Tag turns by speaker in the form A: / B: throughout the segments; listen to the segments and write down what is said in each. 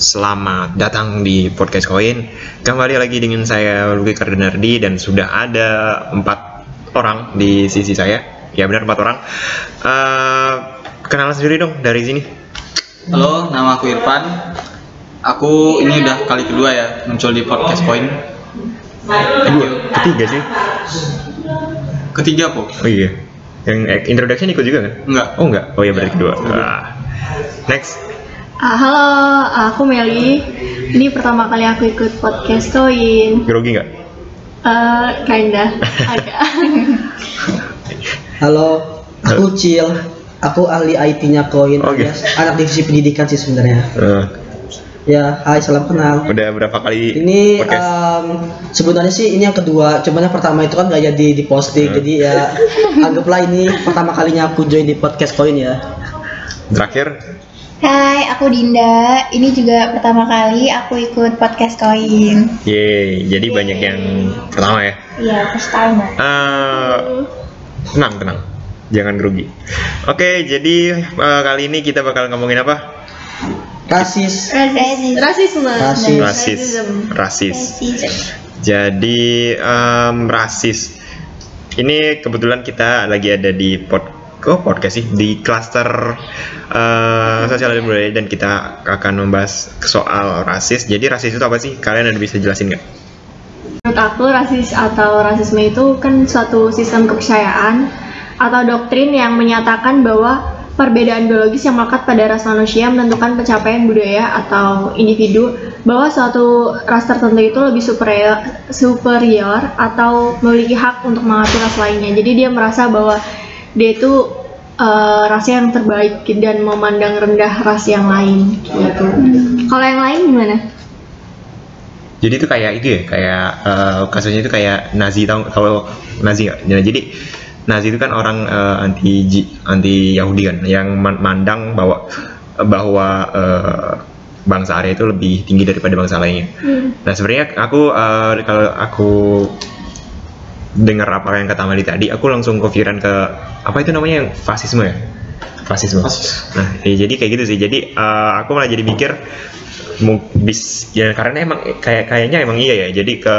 A: selamat datang di podcast koin. Kembali lagi dengan saya Luki Kardenardi dan sudah ada empat orang di sisi saya. Ya benar empat orang. Eh, kenalan sendiri dong dari sini.
B: Halo, nama aku Irfan. Aku ini udah kali kedua ya muncul di podcast Point.
A: Kedua, ketiga sih.
B: Ketiga po?
A: Oh iya. Yang eh, introduction ikut juga kan?
B: Enggak.
A: Oh enggak. Oh iya berarti kedua. Ah. Next.
C: Ah, halo, aku Meli. Ini pertama kali aku ikut podcast Koin.
A: Grogi nggak?
C: Eh, kinda, agak.
D: Halo, aku Cil. Aku ahli IT-nya Koin.
A: Oh,
D: alias Anak divisi pendidikan sih sebenarnya.
A: Eh,
D: Ya, hai, salam kenal.
A: udah berapa kali
D: Ini
A: podcast?
D: em, sebenarnya sih ini yang kedua. Cuman yang pertama itu kan nggak jadi di posting.
A: Hmm.
D: Jadi ya anggaplah ini pertama kalinya aku join di podcast Koin ya.
A: Terakhir
E: Hai, aku Dinda. Ini juga pertama kali aku ikut podcast Koin.
A: Yeay, jadi banyak yang pertama ya.
E: Iya, first time.
A: Eh, tenang, tenang. Jangan grogi. Oke, jadi eh, kali ini kita bakal ngomongin apa?
D: Rasis.
E: Rasis.
C: Rasisme.
D: Rasis.
A: Rasis. Rasis. Jadi em, rasis. Ini kebetulan kita lagi ada di oh, podcast sih di cluster eh, sosial dan budaya dan kita akan membahas soal rasis. Jadi rasis itu apa sih? Kalian ada bisa jelasin nggak?
C: Menurut aku rasis atau rasisme itu kan suatu sistem kepercayaan atau doktrin yang menyatakan bahwa perbedaan biologis yang melekat pada ras manusia menentukan pencapaian budaya atau individu bahwa suatu ras tertentu itu lebih superior, superior atau memiliki hak untuk mengatur ras lainnya. Jadi dia merasa bahwa dia itu eh, ras yang terbaik dan memandang rendah ras yang lain gitu. Kalau yang lain gimana?
A: Jadi itu kayak itu ya, kayak eh, kasusnya itu kayak Nazi tahu tahu Nazi nggak? Nah, jadi Nazi itu kan orang eh, anti anti Yahudi kan, yang man- mandang bahwa bahwa eh, bangsa Arya itu lebih tinggi daripada bangsa lainnya. Nah sebenarnya aku eh, kalau aku dengar apa yang kata Mali tadi, aku langsung kepikiran ke apa itu namanya yang fasisme ya? Fasisme.
B: Fasis.
A: Nah, ya, jadi kayak gitu sih. Jadi eh, aku malah jadi mikir bis ya karena emang kayak kayaknya emang iya ya. Jadi ke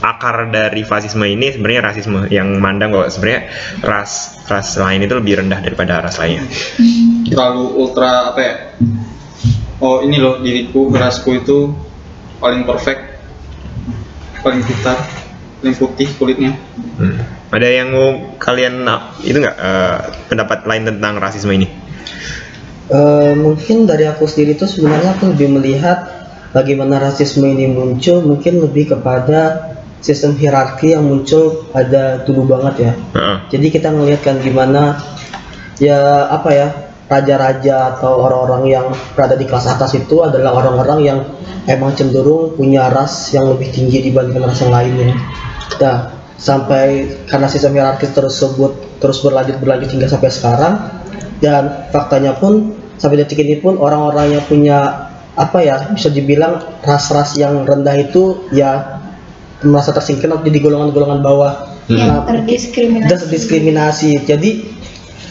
A: akar dari fasisme ini sebenarnya rasisme yang mandang bahwa sebenarnya ras ras lain itu lebih rendah daripada ras lainnya.
B: Terlalu ultra apa ya? Oh ini loh diriku, rasku itu paling perfect, paling pintar, paling putih kulitnya.
A: Hmm. Ada yang mau kalian nah, itu nggak eh, pendapat lain tentang rasisme ini?
D: Eh, mungkin dari aku sendiri tuh sebenarnya aku lebih melihat bagaimana rasisme ini muncul mungkin lebih kepada sistem hierarki yang muncul pada dulu banget ya.
A: Heeh.
D: Jadi kita ngelihat kan gimana ya apa ya raja-raja atau orang-orang yang berada di kelas atas itu adalah orang-orang yang emang cenderung punya ras yang lebih tinggi dibandingkan ras yang lainnya. Nah, sampai karena sistem hierarkis tersebut terus berlanjut berlanjut hingga sampai sekarang dan faktanya pun sampai detik ini pun orang-orang yang punya apa ya bisa dibilang ras-ras yang rendah itu ya merasa tersingkir atau jadi golongan-golongan bawah.
E: Yang
D: Nah,
E: terdiskriminasi.
D: dan diskriminasi. Jadi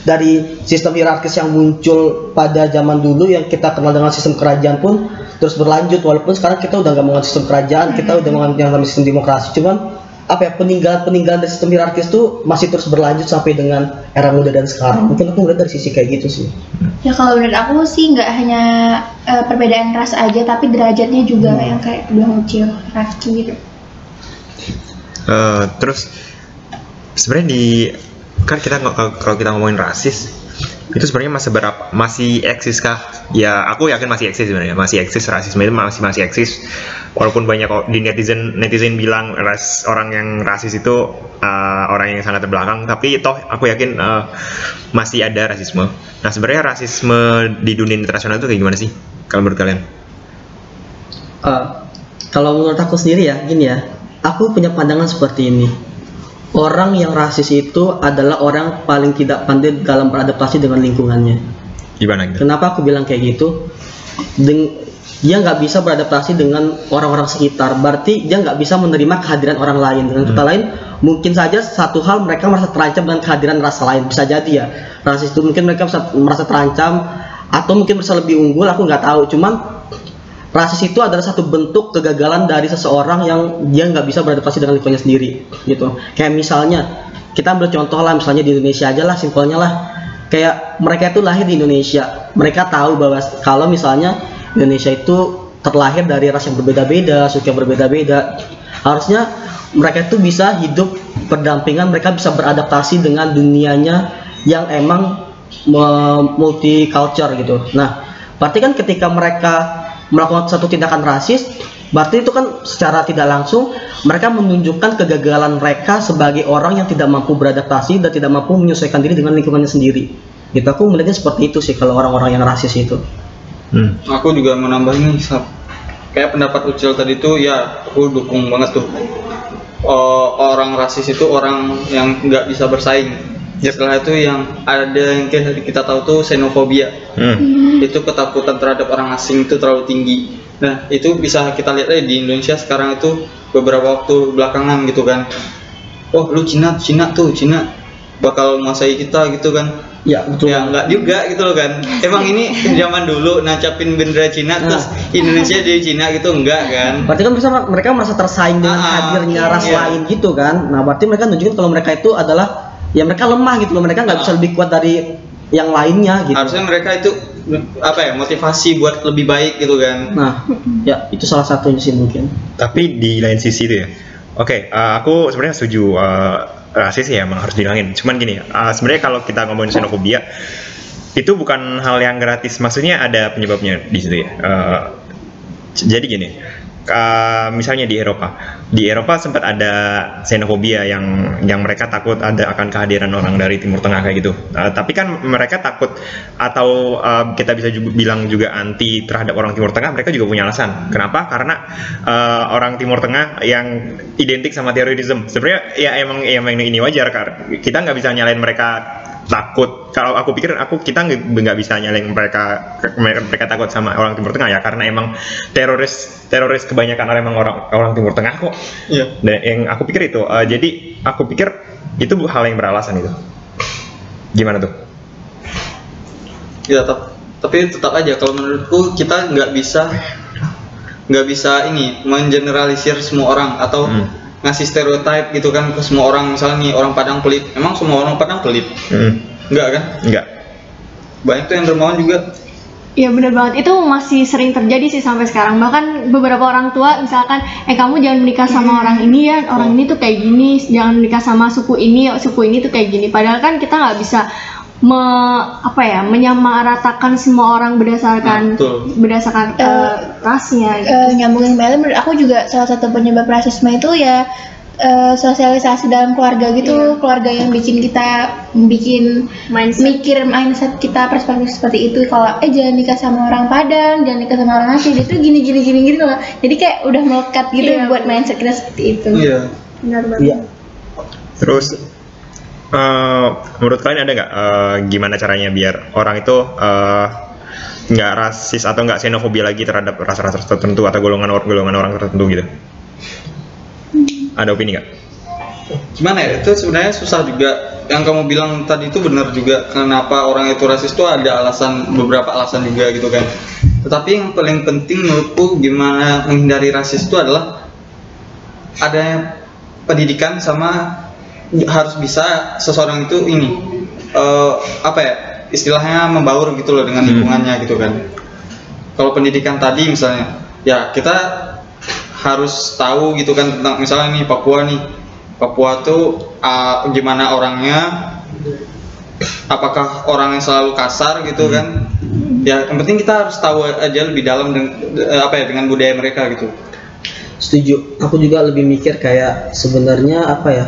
D: dari sistem hierarkis yang muncul pada zaman dulu yang kita kenal dengan sistem kerajaan pun terus berlanjut walaupun sekarang kita udah nggak menganut sistem kerajaan, kita udah menganut yang namanya sistem demokrasi. Cuman apa ya peninggalan-peninggalan dari sistem hierarkis itu masih terus berlanjut sampai dengan era muda dan sekarang. Mungkin aku ngeliat dari sisi kayak gitu sih.
E: Ya kalau menurut aku sih nggak hanya eh, perbedaan ras aja, tapi derajatnya juga yang kayak kedua muncul Rafki gitu.
A: Eh, terus sebenarnya di kan kita kalau- kita ngomongin rasis itu sebenarnya masih berapa masih eksis kah? Ya aku yakin masih eksis sebenarnya masih eksis rasisme itu masih masih eksis walaupun banyak di netizen netizen bilang ras orang yang rasis itu eh, orang yang sangat terbelakang tapi toh aku yakin eh, masih ada rasisme. Nah sebenarnya rasisme di dunia internasional itu kayak gimana sih kalau menurut kalian?
D: Eh, kalau menurut aku sendiri ya, gini ya, aku punya pandangan seperti ini. Orang yang rasis itu adalah orang paling tidak pandai dalam beradaptasi dengan lingkungannya.
A: Gimana gitu?
D: Kenapa aku bilang kayak gitu? Deng- dia nggak bisa beradaptasi dengan orang-orang sekitar. Berarti dia nggak bisa menerima kehadiran orang lain. Dengan kata lain, mungkin saja satu hal mereka merasa terancam dengan kehadiran ras lain. Bisa jadi ya, rasis itu mungkin mereka merasa terancam atau mungkin merasa lebih unggul. Aku nggak tahu. Cuman rasis itu adalah satu bentuk kegagalan dari seseorang yang dia nggak bisa beradaptasi dengan lingkungannya sendiri gitu. Kayak misalnya kita ambil contoh lah misalnya di Indonesia aja lah simpelnya lah. Kayak mereka itu lahir di Indonesia. Mereka tahu bahwa kalau misalnya Indonesia itu terlahir dari ras yang berbeda-beda suku yang berbeda-beda harusnya mereka itu bisa hidup berdampingan mereka bisa beradaptasi dengan dunianya yang emang multi culture gitu. Nah berarti kan ketika mereka melakukan satu tindakan rasis berarti itu kan secara tidak langsung mereka menunjukkan kegagalan mereka sebagai orang yang tidak mampu beradaptasi dan tidak mampu menyesuaikan diri dengan lingkungannya sendiri gitu aku melihatnya seperti itu sih kalau orang-orang yang rasis itu
A: Hmm.
B: aku juga mau nambahin nih Sab. kayak pendapat Ucil tadi tuh ya aku dukung banget tuh Oh, orang rasis itu orang yang nggak bisa bersaing setelah itu yang ada yang kita, tahu tuh xenofobia
A: Hmm.
B: itu ketakutan terhadap orang asing itu terlalu tinggi. Nah itu bisa kita lihat aja di Indonesia sekarang itu beberapa waktu belakangan gitu kan. Oh lu Cina Cina tuh Cina bakal menguasai kita gitu kan.
D: Ya betul.
B: Ya enggak juga gitu loh kan. Emang ini zaman dulu nancapin bendera Cina terus Indonesia jadi Cina gitu enggak kan?
D: Berarti kan mereka, mereka merasa tersaing dengan
B: Ah,
D: hadirnya ras
B: iya.
D: lain gitu kan. Nah, berarti mereka nunjukin kalau mereka itu adalah ya mereka lemah gitu loh. Mereka nggak bisa lebih kuat dari yang lainnya gitu.
B: harusnya mereka itu apa ya motivasi buat lebih baik gitu kan
D: Nah, ya itu salah satunya sih mungkin.
A: Tapi di lain sisi itu ya. Oke, eh, aku sebenarnya setuju eh, rasis ya emang harus dihilangin. Cuman gini, eh, sebenarnya kalau kita ngomongin xenofobia itu bukan hal yang gratis. Maksudnya ada penyebabnya di situ ya. Eh, jadi gini, eh, misalnya di Eropa, di Eropa sempat ada xenofobia yang yang mereka takut ada akan kehadiran orang dari Timur Tengah kayak gitu. Eh, tapi kan mereka takut atau eh, kita bisa juga bilang juga anti terhadap orang Timur Tengah, mereka juga punya alasan. Kenapa? Karena eh, orang Timur Tengah yang identik sama terorisme. Sebenarnya ya emang ya emang ini wajar kan. Kita nggak bisa nyalain mereka takut. Kalau aku pikir aku kita nggak bisa nyalain mereka mereka, takut sama orang Timur Tengah ya karena emang teroris teroris kebanyakan orang emang orang orang Timur Tengah kok.
B: Iya.
A: Dan yang aku pikir itu eh, jadi aku pikir itu hal yang beralasan itu. Gimana tuh?
B: Ya tep- tapi tetap aja kalau menurutku kita nggak bisa nggak bisa ini mengeneralisir semua orang atau
A: Hmm.
B: Ngasih stereotype gitu kan ke semua orang misalnya nih orang Padang pelit. Emang semua orang Padang pelit?
A: Hmm,
B: enggak kan?
A: Enggak.
B: Banyak tuh yang dermawan juga.
C: Iya bener banget, itu masih sering terjadi sih sampai sekarang. Bahkan beberapa orang tua misalkan Eh kamu jangan menikah sama orang ini ya, orang ini tuh kayak gini. Jangan menikah sama suku ini, suku ini tuh kayak gini. Padahal kan kita nggak bisa me, apa ya, menyamaratakan semua orang berdasarkan
B: Nah, betul.
C: berdasarkan
E: Eh,
C: eh, rasnya gitu.
E: Eh, nyambungin Mel, menurut aku juga salah satu penyebab rasisme itu ya eh, sosialisasi dalam keluarga gitu, keluarga yang bikin kita bikin
C: Mindset.
E: mikir mindset kita perspektif seperti itu. Kalau eh jangan nikah sama orang Padang, jangan nikah sama orang Aceh, dia tuh gini gini gini gitu loh. Jadi kayak udah melekat gitu
C: Iya.
E: buat mindset kita seperti itu.
B: iya
C: Benar banget.
D: Iya.
A: terus eh, menurut kalian ada nggak eh, gimana caranya biar orang itu eh, nggak rasis atau nggak xenofobia lagi terhadap ras-ras tertentu atau golongan golongan orang tertentu gitu? Ada opini nggak?
B: Gimana ya? Itu sebenarnya susah juga. Yang kamu bilang tadi itu benar juga. Kenapa orang itu rasis itu ada alasan beberapa alasan juga gitu kan. Tetapi yang paling penting menurutku gimana menghindari rasis itu adalah adanya pendidikan sama harus bisa seseorang itu ini eh, apa ya istilahnya membaur gitu loh dengan
A: Hmm.
B: lingkungannya gitu kan kalau pendidikan tadi misalnya ya kita harus tahu gitu kan tentang misalnya nih Papua nih Papua tuh ah, gimana orangnya apakah orang yang selalu kasar gitu kan ya yang penting kita harus tahu aja lebih dalam dengan apa ya dengan budaya mereka gitu
D: Setuju. Aku juga lebih mikir kayak sebenarnya apa ya?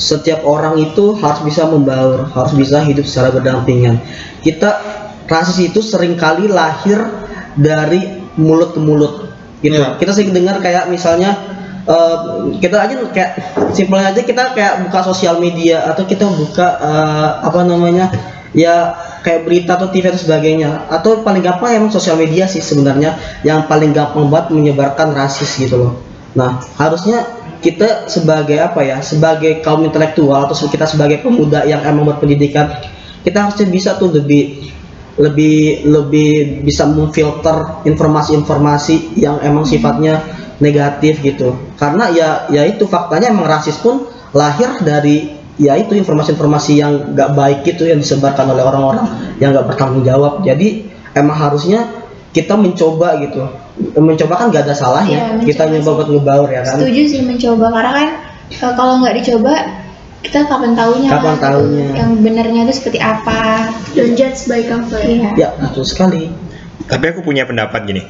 D: Setiap orang itu harus bisa membaur, harus bisa hidup secara berdampingan. Kita rasis itu sering kali lahir dari mulut ke mulut. Gitu.
B: Iya.
D: Kita sering dengar kayak misalnya eh, kita aja kayak simpelnya aja kita kayak buka sosial media atau kita buka eh, apa namanya ya kayak berita atau TV atau sebagainya atau paling gampang emang sosial media sih sebenarnya yang paling gampang buat menyebarkan rasis gitu loh nah harusnya kita sebagai apa ya sebagai kaum intelektual atau kita sebagai pemuda yang emang berpendidikan kita harusnya bisa tuh lebih lebih lebih bisa memfilter informasi-informasi yang emang sifatnya negatif gitu. Karena ya ya itu faktanya emang rasis pun lahir dari ya itu informasi-informasi yang nggak baik itu yang disebarkan oleh orang-orang yang nggak bertanggung jawab. Jadi emang harusnya kita mencoba gitu mencoba kan gak ada salahnya
E: Iya,
D: kita
E: mencoba
D: nyoba
E: sih.
D: buat ngebaur ya kan
E: Setuju sih mencoba karena kan eh, kalau nggak dicoba kita kapan tahunya
D: Kapan
E: kan,
D: tahunya.
E: yang benarnya itu seperti apa.
C: Don't judge by cover.
E: Iya.
D: ya betul sekali
A: Tapi aku punya pendapat gini.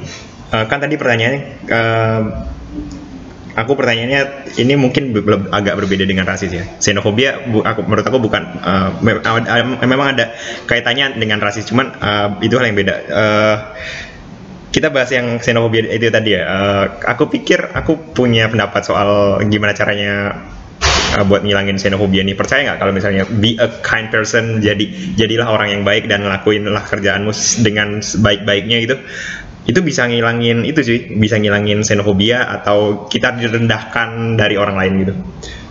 A: Eh, kan tadi pertanyaannya, eh, aku pertanyaannya ini mungkin agak berbeda dengan rasis ya. Xenofobia, bu- aku menurut aku bukan, eh, me- memang ada kaitannya dengan rasis, cuman eh, itu hal yang beda. Eh, kita bahas yang xenofobia itu tadi ya. Eh, aku pikir aku punya pendapat soal gimana caranya uh, buat ngilangin xenofobia nih. Percaya nggak kalau misalnya be a kind person, jadi jadilah orang yang baik dan ngelakuinlah kerjaanmu dengan baik-baiknya gitu. Itu bisa ngilangin itu sih, bisa ngilangin xenofobia atau kita direndahkan dari orang lain gitu.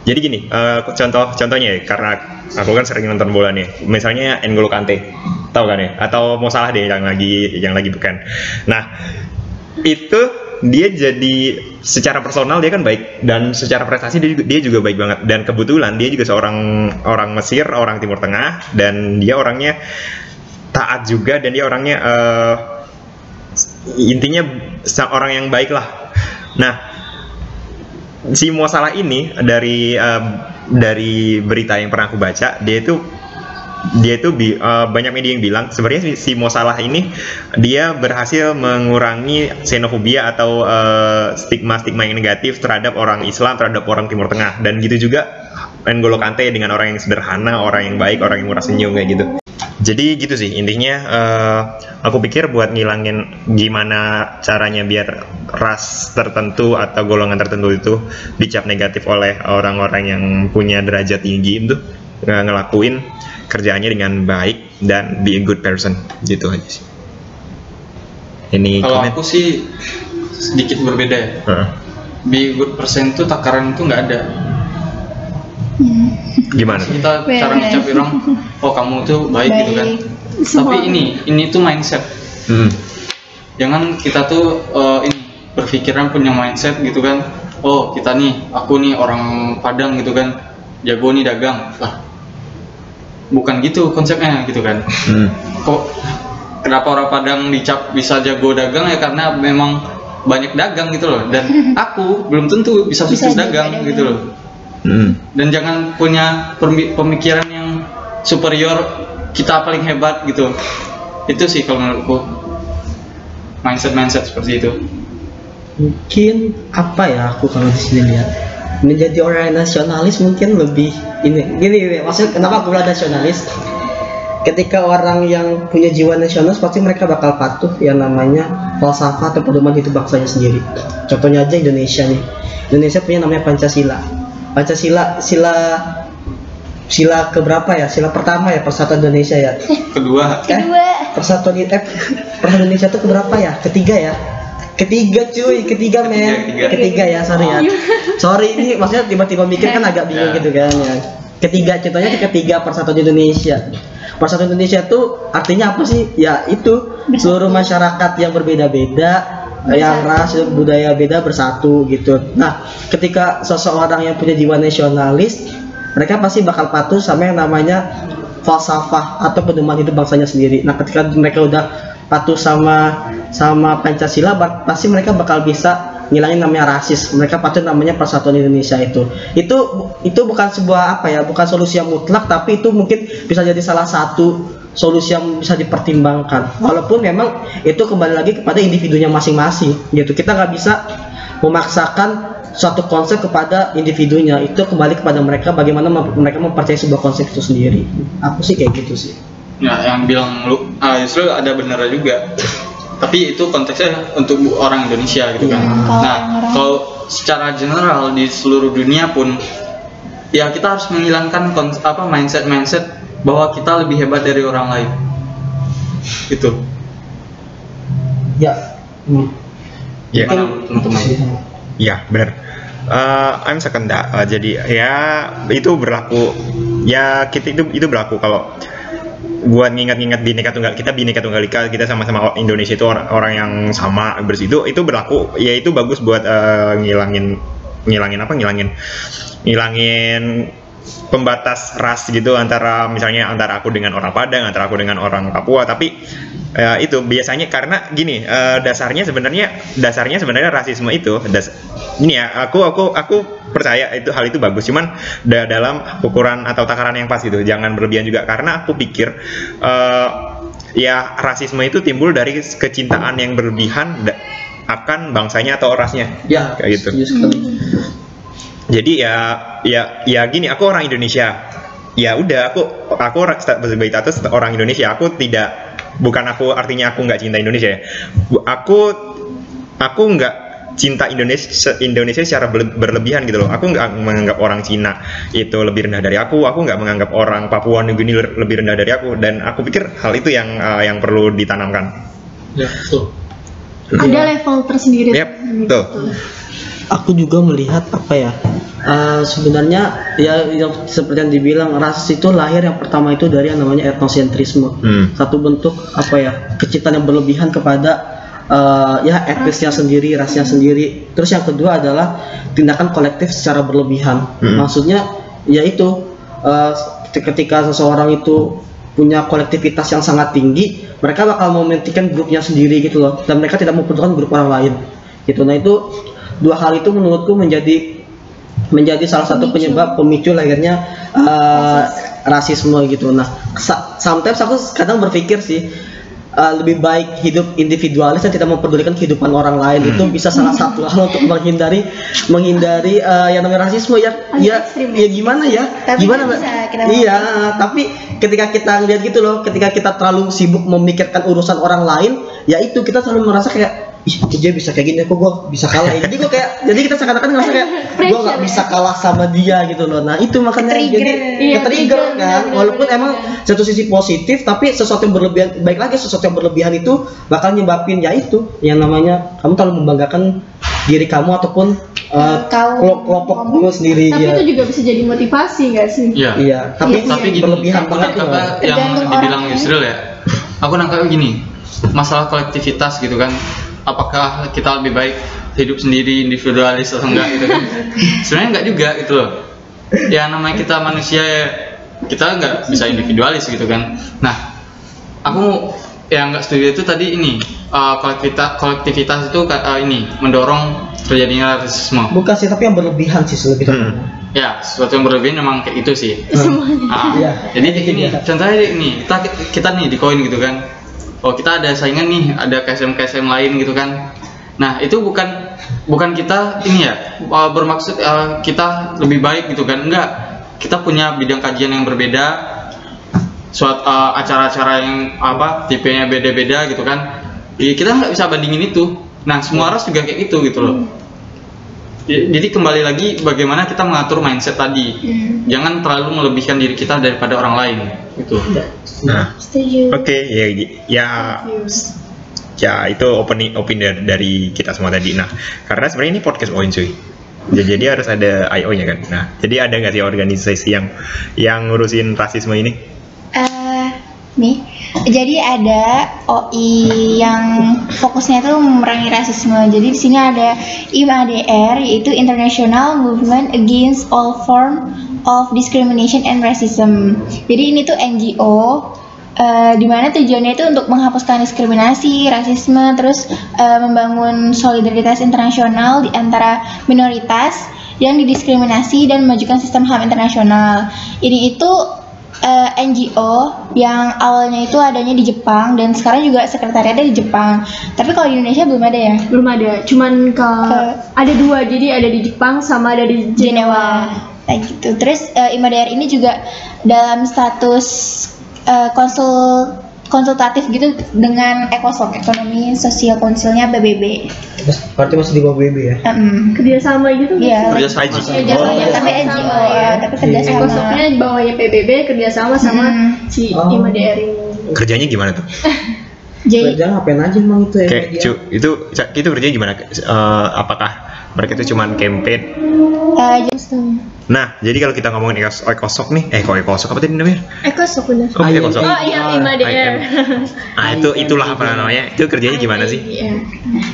A: Jadi gini, eh, contoh contohnya ya, karena aku kan sering nonton bola nih. Misalnya N'Golo Kante, tahu kan ya? Atau mau salah deh yang lagi yang lagi bukan. Nah, itu dia jadi secara personal dia kan baik dan secara prestasi dia juga, dia juga baik banget dan kebetulan dia juga seorang orang Mesir orang Timur Tengah dan dia orangnya taat juga dan dia orangnya eh, intinya orang yang baik lah. Nah si Mo Salah ini dari eh, dari berita yang pernah aku baca dia itu dia itu eh, banyak media yang bilang sebenarnya si, si Mo ini dia berhasil mengurangi xenofobia atau eh, stigma-stigma yang negatif terhadap orang Islam terhadap orang Timur Tengah. Dan gitu juga N'Golo Kante dengan orang yang sederhana orang yang baik orang yang murah senyum kayak gitu jadi gitu sih intinya eh, aku pikir buat ngilangin gimana caranya biar ras tertentu atau golongan tertentu itu dicap negatif oleh orang-orang yang punya derajat tinggi itu nge- ngelakuin kerjaannya dengan baik dan be a good person gitu aja sih ini
B: Kalau
A: komen
B: aku sih sedikit berbeda ya.
A: Heeh.
B: Be good person itu takaran itu nggak ada.
A: Gimana?
B: Kita
E: Beda.
B: cara ngecap orang, oh kamu tuh baik, gitu kan.
E: Baik.
B: Tapi ini, ini tuh mindset.
A: Hmm.
B: Jangan kita tuh eh, ini berpikiran punya mindset gitu kan. Oh kita nih, aku nih orang Padang gitu kan, jago nih dagang. Lah, bukan gitu konsepnya gitu kan.
A: Hmm.
B: kok kenapa orang Padang dicap bisa jago dagang ya karena memang banyak dagang gitu loh dan aku belum tentu bisa
E: Bisa
B: bisnis dagang
E: dagang.
B: gitu loh
A: Hmm.
B: dan jangan punya pemikiran yang superior kita paling hebat gitu. Itu sih kalau menurutku. Mindset mindset seperti itu.
D: Mungkin apa ya aku kalau di sini lihat? Menjadi orang nasionalis mungkin lebih ini. Gini, gini maksud kenapa aku bilang nasionalis? Ketika orang yang punya jiwa nasionalis pasti mereka bakal patuh yang namanya falsafah atau pedoman hidup bangsanya sendiri. Contohnya aja Indonesia nih. Indonesia punya namanya Pancasila Pancasila sila sila keberapa ya sila pertama ya persatuan Indonesia ya
B: kedua
D: Eh,
E: Kedua.
D: persatuan eh, persatuan Indonesia itu keberapa ya? Ketiga ya? Ketiga cuy, ketiga men.
B: ketiga.
D: Ketiga ya, sorry ya. Sorry ini maksudnya tiba-tiba mikir kan agak bingung
B: Ya.
D: gitu kan ya. Ketiga contohnya di ketiga persatuan Indonesia. Persatuan Indonesia itu artinya apa sih? Ya itu seluruh masyarakat yang berbeda-beda yang ras budaya beda bersatu gitu. Nah, ketika seseorang yang punya jiwa nasionalis, mereka pasti bakal patuh sama yang namanya falsafah atau pedoman hidup bangsanya sendiri. Nah, ketika mereka udah patuh sama sama Pancasila, pasti mereka bakal bisa ngilangin namanya rasis. Mereka patuh namanya Persatuan Indonesia itu. Itu itu bukan sebuah apa ya, bukan solusi yang mutlak, tapi itu mungkin bisa jadi salah satu solusi yang bisa dipertimbangkan. Walaupun memang itu kembali lagi kepada individunya masing-masing, gitu. Kita nggak bisa memaksakan suatu konsep kepada individunya. Itu kembali kepada mereka bagaimana mem- mereka mempercayai sebuah konsep itu sendiri. Aku sih kayak gitu sih.
B: ya yang bilang lu ah justru ada benernya juga tapi itu konteksnya untuk orang Indonesia gitu kan
E: Iya, kalau
B: nah kalau secara general di seluruh dunia pun ya kita harus menghilangkan apa mindset mindset bahwa kita lebih hebat dari orang lain itu
D: Ya. Hmm.
A: Ya.
B: Teman-teman
A: Ya, benar. Eh, I'm second that. Eh, jadi ya itu berlaku. Ya kita itu itu berlaku kalau buat ngingat-ngingat bineka tunggal kita bineka tunggal ika kita sama-sama Indonesia itu orang, orang yang sama bersih itu itu berlaku ya itu bagus buat eh, ngilangin ngilangin apa ngilangin ngilangin pembatas ras gitu antara misalnya antara aku dengan orang Padang antara aku dengan orang Papua. Tapi eh, itu biasanya karena gini eh, dasarnya sebenarnya dasarnya sebenarnya rasisme itu das, ini ya aku aku aku percaya itu hal itu bagus. Cuman da- dalam ukuran atau takaran yang pas gitu jangan berlebihan juga. Karena aku pikir eh, ya rasisme itu timbul dari kecintaan yang berlebihan akan bangsanya atau rasnya.
D: Ya,
A: kayak gitu.
D: setuju sekali.
A: Jadi ya ya ya gini aku orang Indonesia. Ya udah aku aku orang sebagai status orang Indonesia. Aku tidak bukan aku artinya aku nggak cinta Indonesia ya. Aku aku nggak cinta Indonesia Indonesia secara berle- berlebihan gitu loh. Aku nggak menganggap orang Cina itu lebih rendah dari aku. Aku nggak menganggap orang Papua Nugini le- lebih rendah dari aku. Dan aku pikir hal itu yang eh, yang perlu ditanamkan.
B: Ya, betul.
C: Ada level tersendiri.
A: Yep, tuh.
D: Aku juga melihat apa ya eh, sebenarnya ya yang seperti yang dibilang ras itu lahir yang pertama itu dari yang namanya etnosentrisme.
A: Hmm.
D: satu bentuk apa ya kecintaan yang berlebihan kepada eh, ya etnisnya sendiri rasnya sendiri. Terus yang kedua adalah tindakan kolektif secara berlebihan.
A: Hmm.
D: maksudnya yaitu eh, ketika seseorang itu punya kolektivitas yang sangat tinggi mereka bakal mementingkan grupnya sendiri gitu loh. Dan mereka tidak membutuhkan grup orang lain. Gitu. Nah itu dua hal itu menurutku menjadi menjadi salah satu penyebab pemicu lahirnya uh, rasisme. gitu. Nah, sometimes aku kadang berpikir sih uh, lebih baik hidup individualis dan tidak mempedulikan kehidupan orang lain. Itu bisa salah satu hal untuk menghindari menghindari uh, yang namanya rasisme. Ya
C: Agak
D: ya
C: ekstrim ya.
D: ya gimana ya?
E: Tapi
D: gimana
E: kita
D: iya tapi ketika kita lihat gitu loh ketika kita terlalu sibuk memikirkan urusan orang lain ya itu kita selalu merasa kayak ih dia bisa kayak gini kok gua bisa kalah ya jadi gua kayak jadi kita seakan-akan ngerasa kayak gua nggak bisa kalah sama dia gitu loh nah itu makanya
E: Ke-trigger.
D: jadi
C: Iya,
D: ke-trigger
C: trigger,
D: kan
C: benar-benar,
D: walaupun
C: benar.
D: emang satu sisi positif tapi sesuatu yang berlebihan baik lagi sesuatu yang berlebihan itu bakal nyebabin ya itu yang namanya kamu terlalu membanggakan diri kamu ataupun uh, kelompok kamu sendiri
C: Tapi
D: ya
C: itu juga bisa jadi motivasi nggak sih?
B: Iya.
D: iya tapi,
E: Iya,
B: Tapi gini,
D: berlebihan
B: aku
D: banget
B: nangkapnya yang dibilang. Yusril ya. Aku nangkapnya gini, masalah kolektivitas gitu kan. Apakah kita lebih baik hidup sendiri individualis atau enggak gitu kan? Sebenarnya enggak juga gitu loh. Ya namanya kita manusia ya, kita nggak bisa individualis gitu kan. Nah, aku yang nggak setuju itu tadi ini uh, kolektivitas kolektivitas itu uh, ini mendorong terjadinya rasisme.
D: bukan sih tapi yang berlebihan sih lebih
A: Hmm.
B: Ya, sesuatu yang berlebihan memang kayak itu sih. Ah,
D: Iya.
B: Jadi ini contohnya nih kita kita nih di koin gitu kan. Oh kita ada saingan nih, ada KSM KSM lain gitu kan. Nah itu bukan bukan kita ini ya uh, bermaksud uh, kita lebih baik gitu kan? Enggak. Kita punya bidang kajian yang berbeda, suatu uh, acara-acara yang apa tipenya beda-beda gitu kan. Ya, kita nggak bisa bandingin itu. Nah semua ras juga kayak gitu gitu loh. Jadi kembali lagi bagaimana kita mengatur mindset tadi. Jangan terlalu melebihkan diri kita daripada orang lain. Gitu.
A: nah
E: Setuju.
A: Oke, ya, ya, ya itu opini opini dari, kita semua tadi. Nah, karena sebenarnya ini podcast Oin cuy. Jadi, jadi harus ada IO-nya kan. Nah, jadi ada nggak sih organisasi yang yang ngurusin rasisme ini?
E: Eh, nih, jadi ada OI yang fokusnya itu memerangi rasisme. Jadi di sini ada IMADR yaitu International Movement Against All Form of Discrimination and Racism. Jadi ini tuh NGO eh, di mana tujuannya itu untuk menghapuskan diskriminasi, rasisme, terus eh, membangun solidaritas internasional di antara minoritas yang didiskriminasi dan memajukan sistem HAM internasional. Ini itu eh, NGO yang awalnya itu adanya di Jepang dan sekarang juga sekretariatnya di Jepang. Tapi kalau di Indonesia belum ada ya.
C: Belum ada, cuman ke
E: Ke-
C: ada dua, jadi ada di Jepang sama ada di
E: Jenewa. Nah gitu. Terus eh, IMADR ini juga dalam status eh, konsul konsultatif gitu dengan ECOSOC, Ekonomi Sosial Konsilnya PBB.
D: berarti masih di bawah BB ya
E: Em,
C: kerjasama gitu nggak
E: Iya.
C: sih?
B: Kerjasama.
A: Aji.
E: Kerjasama,
C: Oh,
E: tapi
C: kerjasama,
E: NGO
C: ya.
E: tapi kerjasama.
C: Ekosoknya di bawahnya PBB kerjasama sama
E: Hmm.
C: si
D: Oh.
C: IMADR ini.
A: Kerjanya gimana tuh?
E: Jadi
D: kerja ngapain aja emang itu ya
A: Kayak cu, itu itu kerjanya gimana? Eh, apakah mereka itu cuman campaign?
E: eh, jadi-
A: Nah, jadi kalau kita ngomongin ekos- ekosok nih, eh kok ekosok apa tadi namanya?
C: Eko sok bener.
A: Kok
D: Ayam.
A: ekosok?
C: Oh iya IMA DR.
A: Ah itu itulah apa namanya? Itu kerjanya gimana sih?
C: Iya.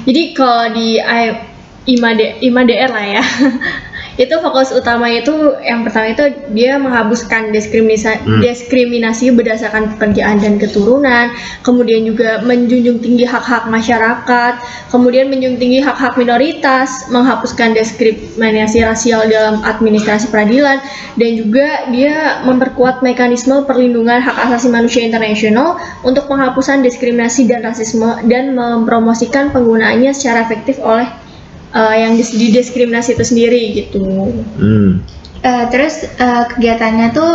C: Jadi kalau di I- IMA, D- IMA DR lah ya. itu fokus utama itu yang pertama itu dia menghapuskan diskriminasi
A: Hmm.
C: diskriminasi berdasarkan pekerjaan dan keturunan, kemudian juga menjunjung tinggi hak-hak masyarakat, kemudian menjunjung tinggi hak-hak minoritas, menghapuskan diskriminasi rasial dalam administrasi peradilan dan juga dia memperkuat mekanisme perlindungan hak asasi manusia internasional untuk penghapusan diskriminasi dan rasisme dan mempromosikan penggunaannya secara efektif oleh uh, yang dis- didiskriminasi itu sendiri gitu.
A: Hmm.
E: Eh, terus eh, kegiatannya tuh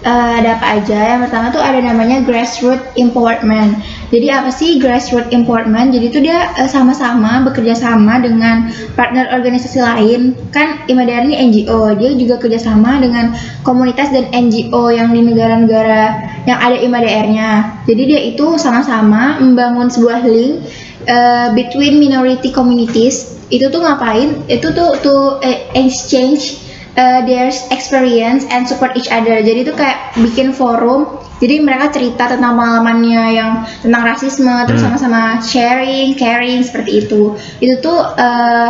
E: eh, ada apa aja? Yang pertama tuh ada namanya grassroots empowerment. Jadi apa sih grassroots empowerment? Jadi itu dia sama-sama bekerja sama dengan partner organisasi lain. Kan IMADR ini NGO, dia juga kerjasama dengan komunitas dan NGO yang di negara-negara yang ada IMADR-nya. Jadi dia itu sama-sama membangun sebuah link eh, between minority communities. Itu tuh ngapain? Itu tuh to eh, exchange uh, their experience and support each other. Jadi itu kayak bikin forum. Jadi mereka cerita tentang pengalamannya yang tentang rasisme, terus
A: Hmm.
E: sama-sama sharing, caring seperti itu. Itu tuh uh,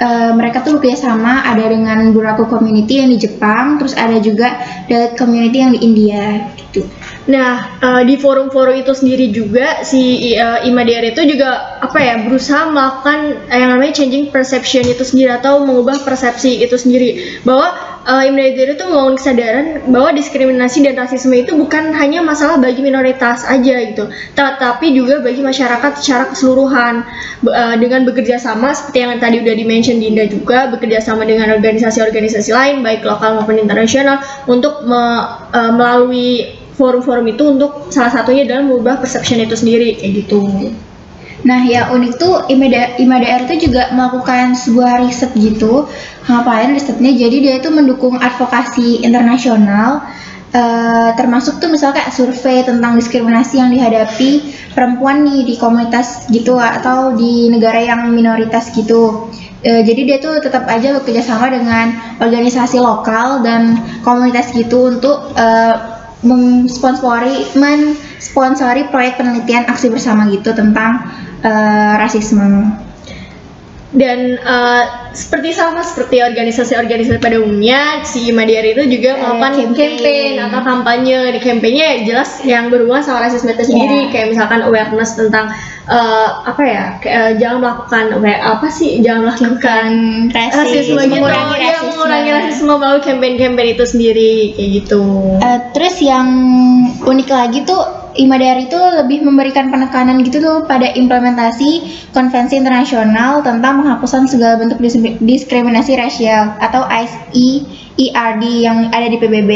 E: uh, mereka tuh bekerja sama ada dengan beberapa community yang di Jepang, terus ada juga Dalit community yang di India gitu.
C: Nah, eh, di forum-forum itu sendiri juga si uh, IMADR itu juga apa ya berusaha melakukan eh, yang namanya changing perception itu sendiri atau mengubah persepsi itu sendiri bahwa uh, IMADR itu membangun kesadaran bahwa diskriminasi dan rasisme itu bukan hanya masalah bagi minoritas aja gitu, tetapi juga bagi masyarakat secara keseluruhan eh, dengan bekerja sama seperti yang tadi udah di-mention Dinda juga bekerja sama dengan organisasi-organisasi lain baik lokal maupun internasional untuk me- eh, melalui forum-forum itu untuk salah satunya adalah mengubah perception itu sendiri kayak gitu.
E: Nah, yang unik tuh IMADR, IMADR itu juga melakukan sebuah riset gitu. Ngapain risetnya? Jadi dia itu mendukung advokasi internasional, eh, termasuk tuh misalnya kayak survei tentang diskriminasi yang dihadapi perempuan nih di komunitas gitu atau di negara yang minoritas gitu. Eh, jadi dia tuh tetap aja bekerja sama dengan organisasi lokal dan komunitas gitu untuk eh, mensponsori mensponsori proyek penelitian aksi bersama gitu tentang eh, rasisme.
C: Dan eh, seperti sama seperti organisasi-organisasi pada umumnya, si IMADR itu juga
E: Eh,
C: melakukan
E: campaign.
C: campaign atau kampanye. Di kampanye jelas yang berhubungan sama rasisme itu sendiri,
E: Iya.
C: kayak misalkan awareness tentang eh, apa ya, kayak, eh, jangan melakukan apa sih, jangan melakukan rasisme gitu,
E: mengurangi
C: ya
E: rasisme.
C: mengurangi rasisme melalui campaign-campaign itu sendiri kayak gitu.
E: Eh, terus yang unik lagi tuh IMADR itu lebih memberikan penekanan gitu tuh pada implementasi konvensi internasional tentang penghapusan segala bentuk dis- diskriminasi rasial atau ICERD yang ada di PBB.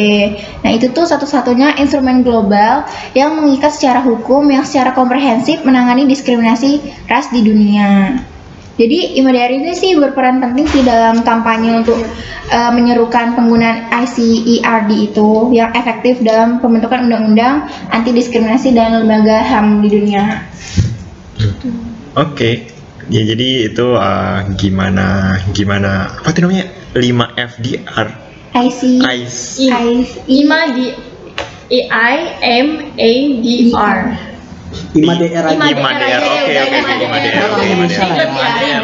E: Nah itu tuh satu-satunya instrumen global yang mengikat secara hukum yang secara komprehensif menangani diskriminasi ras di dunia. Jadi IMADR ini sih berperan penting sih dalam kampanye untuk uh, menyerukan penggunaan ICERD itu yang efektif dalam pembentukan undang-undang anti diskriminasi dan lembaga HAM di dunia.
A: Oke. Ya jadi itu uh, gimana gimana apa tuh namanya 5 FDR
E: IC
A: ICE
C: I-
E: IC
C: IMA di I M A D R.
D: IMADR aja.
C: IMADR
A: oke, oke,
C: IMADR.
A: IMADR, oke, IMADR.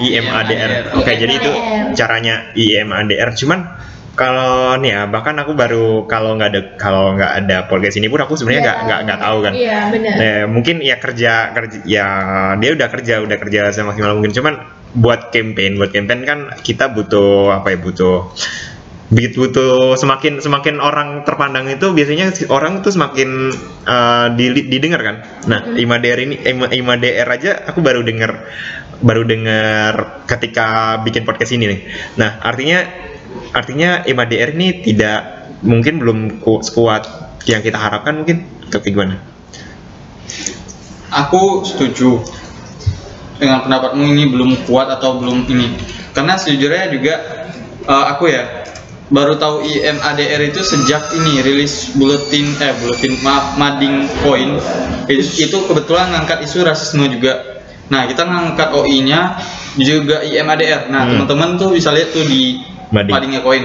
A: IMADR. Oke, jadi itu caranya IMADR. Cuman kalau nih ya, bahkan aku baru kalau nggak ada kalau nggak ada podcast ini pun aku sebenarnya nggak nggak nggak tahu kan.
C: Iya benar.
A: Nah, mungkin ya kerja kerja ya dia udah kerja udah kerja semaksimal mungkin cuman buat campaign buat campaign kan kita butuh apa ya butuh begitu butuh semakin semakin orang terpandang itu biasanya orang tuh semakin di- didengar kan. Nah, IMADR ini IMA- IMADR aja aku baru dengar baru dengar ketika bikin podcast ini nih. Nah, artinya artinya IMADR ini tidak mungkin belum ku- sekuat yang kita harapkan mungkin atau kayak gimana?
B: Aku setuju dengan pendapatmu ini belum kuat atau belum ini. Karena sejujurnya juga eh, aku ya baru tahu IMADR itu sejak ini rilis buletin eh buletin maaf mading point itu, itu kebetulan ngangkat isu rasisme juga. Nah kita ngangkat OI-nya juga IMADR. Nah
A: Hmm.
B: teman-teman tuh bisa lihat tuh di
A: Mading.
B: madingnya koin.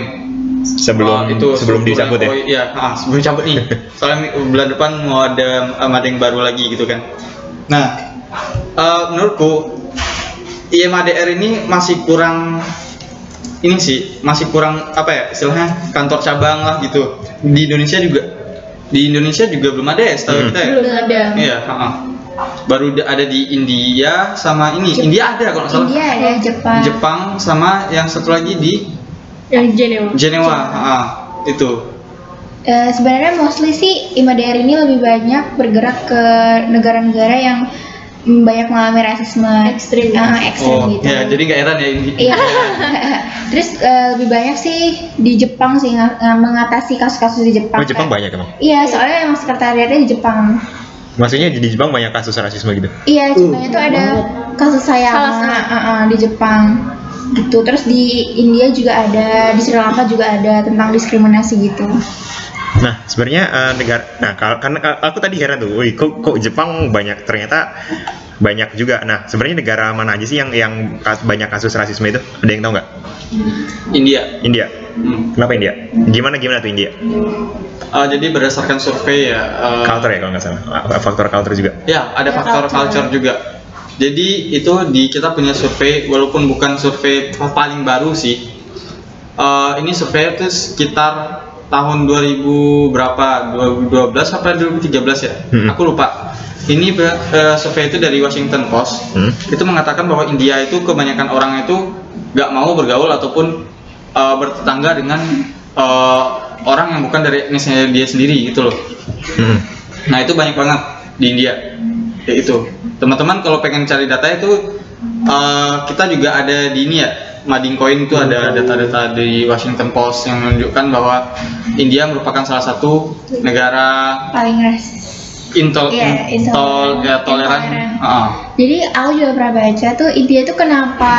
A: sebelum
B: Oh,
A: sebelum
B: struktur
A: dicabut ya.
B: iya ah, sebelum cabut nih soalnya bulan depan mau ada ada yang baru lagi gitu kan nah eh, menurutku IMADR ini masih kurang ini sih masih kurang apa ya istilahnya kantor cabang lah gitu. Di Indonesia juga di Indonesia juga belum ada ya setahu
A: Hmm.
B: kita ya?
C: Belum ada.
B: Iya ha-ha. baru da- ada di India sama ini. India ada kalau nggak salah.
E: India ada Jepang.
B: Jepang sama yang satu lagi di
C: yang Jenewa
B: Jenewa ha, itu.
E: Eh, sebenarnya mostly sih IMADR ini lebih banyak bergerak ke negara-negara yang banyak mengalami rasisme
C: Ekstrim.
E: Ah, ekstrim
B: Oh,
E: gitu.
B: ya jadi nggak heran ya ini.
E: Iya. Terus eh, lebih banyak sih di Jepang sih nga- nga- mengatasi kasus-kasus di Jepang.
A: Oh Jepang banyak emang.
E: Iya, soalnya emang sekretariatnya di Jepang.
A: Maksudnya di Jepang banyak kasus rasisme gitu.
E: Iya,
D: Uh,
E: Jepangnya tuh ada kasus
C: Salah
E: sayang
C: satu.
E: di Jepang gitu. Terus di India juga ada, di Sri Lanka juga ada tentang diskriminasi gitu.
A: Nah, sebenarnya eh, negara nah kalau karena ka- aku tadi heran tuh, wih kok kok Jepang banyak ternyata banyak juga. Nah, sebenarnya negara mana aja sih yang yang kas- banyak kasus rasisme itu? Ada yang tahu nggak?
B: India.
A: India.
B: Hmm.
A: Kenapa India? Gimana gimana tuh India?
B: Uh, jadi berdasarkan survei ya. uh,
A: Culture ya kalau nggak salah. Ah, Faktor culture juga.
B: Ya, ada
E: Ada
B: faktor
E: culture.
B: culture juga. Jadi itu di kita punya survei walaupun bukan survei paling baru sih. Uh, ini survei itu sekitar tahun 2000 berapa? 2012 apa 2013 ya?
A: Hmm.
B: Aku lupa. Ini uh, survei itu dari Washington Post.
A: Hmm?
B: itu mengatakan bahwa India itu kebanyakan orang itu nggak mau bergaul ataupun uh, bertetangga dengan uh, orang yang bukan dari etnisnya dia sendiri gitu loh.
A: Hmm.
B: Nah itu banyak banget di India. Ya itu. Teman-teman kalau pengen cari data itu uh, kita juga ada di ini ya. Mading Coin itu ada data-data di Washington Post yang menunjukkan bahwa India merupakan salah satu negara
E: Paling rasis.
B: intol,
E: Iya,
B: intol, ya, toleran.
E: intoleran.
B: Ah.
E: Jadi aku juga pernah baca tuh India tuh kenapa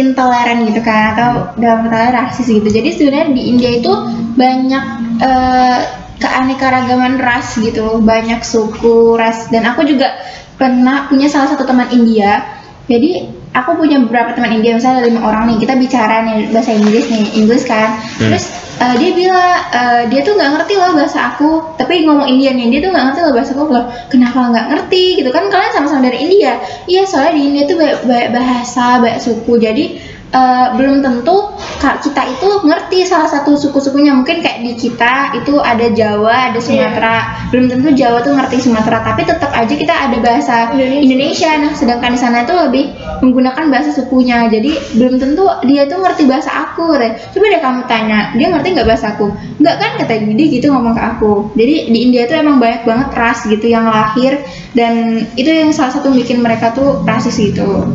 E: intoleran gitu kan atau dalam kata rasis gitu. Jadi sebenarnya di India itu banyak eh, keanekaragaman ras gitu, banyak suku ras dan aku juga pernah punya salah satu teman India. Jadi aku punya beberapa teman India misalnya lima orang nih kita bicara nih bahasa Inggris nih Inggris kan. Terus eh, dia bilang eh, dia tuh nggak ngerti loh bahasa aku tapi ngomong India nih dia tuh nggak ngerti loh bahasa aku. Loh kenapa nggak ngerti gitu kan? Kalian sama-sama dari India. Iya soalnya di India tuh banyak, banyak bahasa banyak suku. Jadi eh, belum tentu kita itu ngerti salah satu suku-sukunya. Mungkin kayak di kita itu ada Jawa ada Sumatera. Belum tentu Jawa tuh ngerti Sumatera tapi tetap aja kita ada bahasa
C: Indonesia.
E: Indonesia. Nah sedangkan di sana itu lebih menggunakan bahasa sukunya. Jadi belum tentu dia tuh ngerti bahasa aku deh coba deh kamu tanya dia ngerti nggak bahasa aku? Nggak kan kata dia gitu ngomong ke aku. Jadi di India tuh emang banyak banget ras gitu yang lahir. Dan itu yang salah satu bikin mereka tuh rasis gitu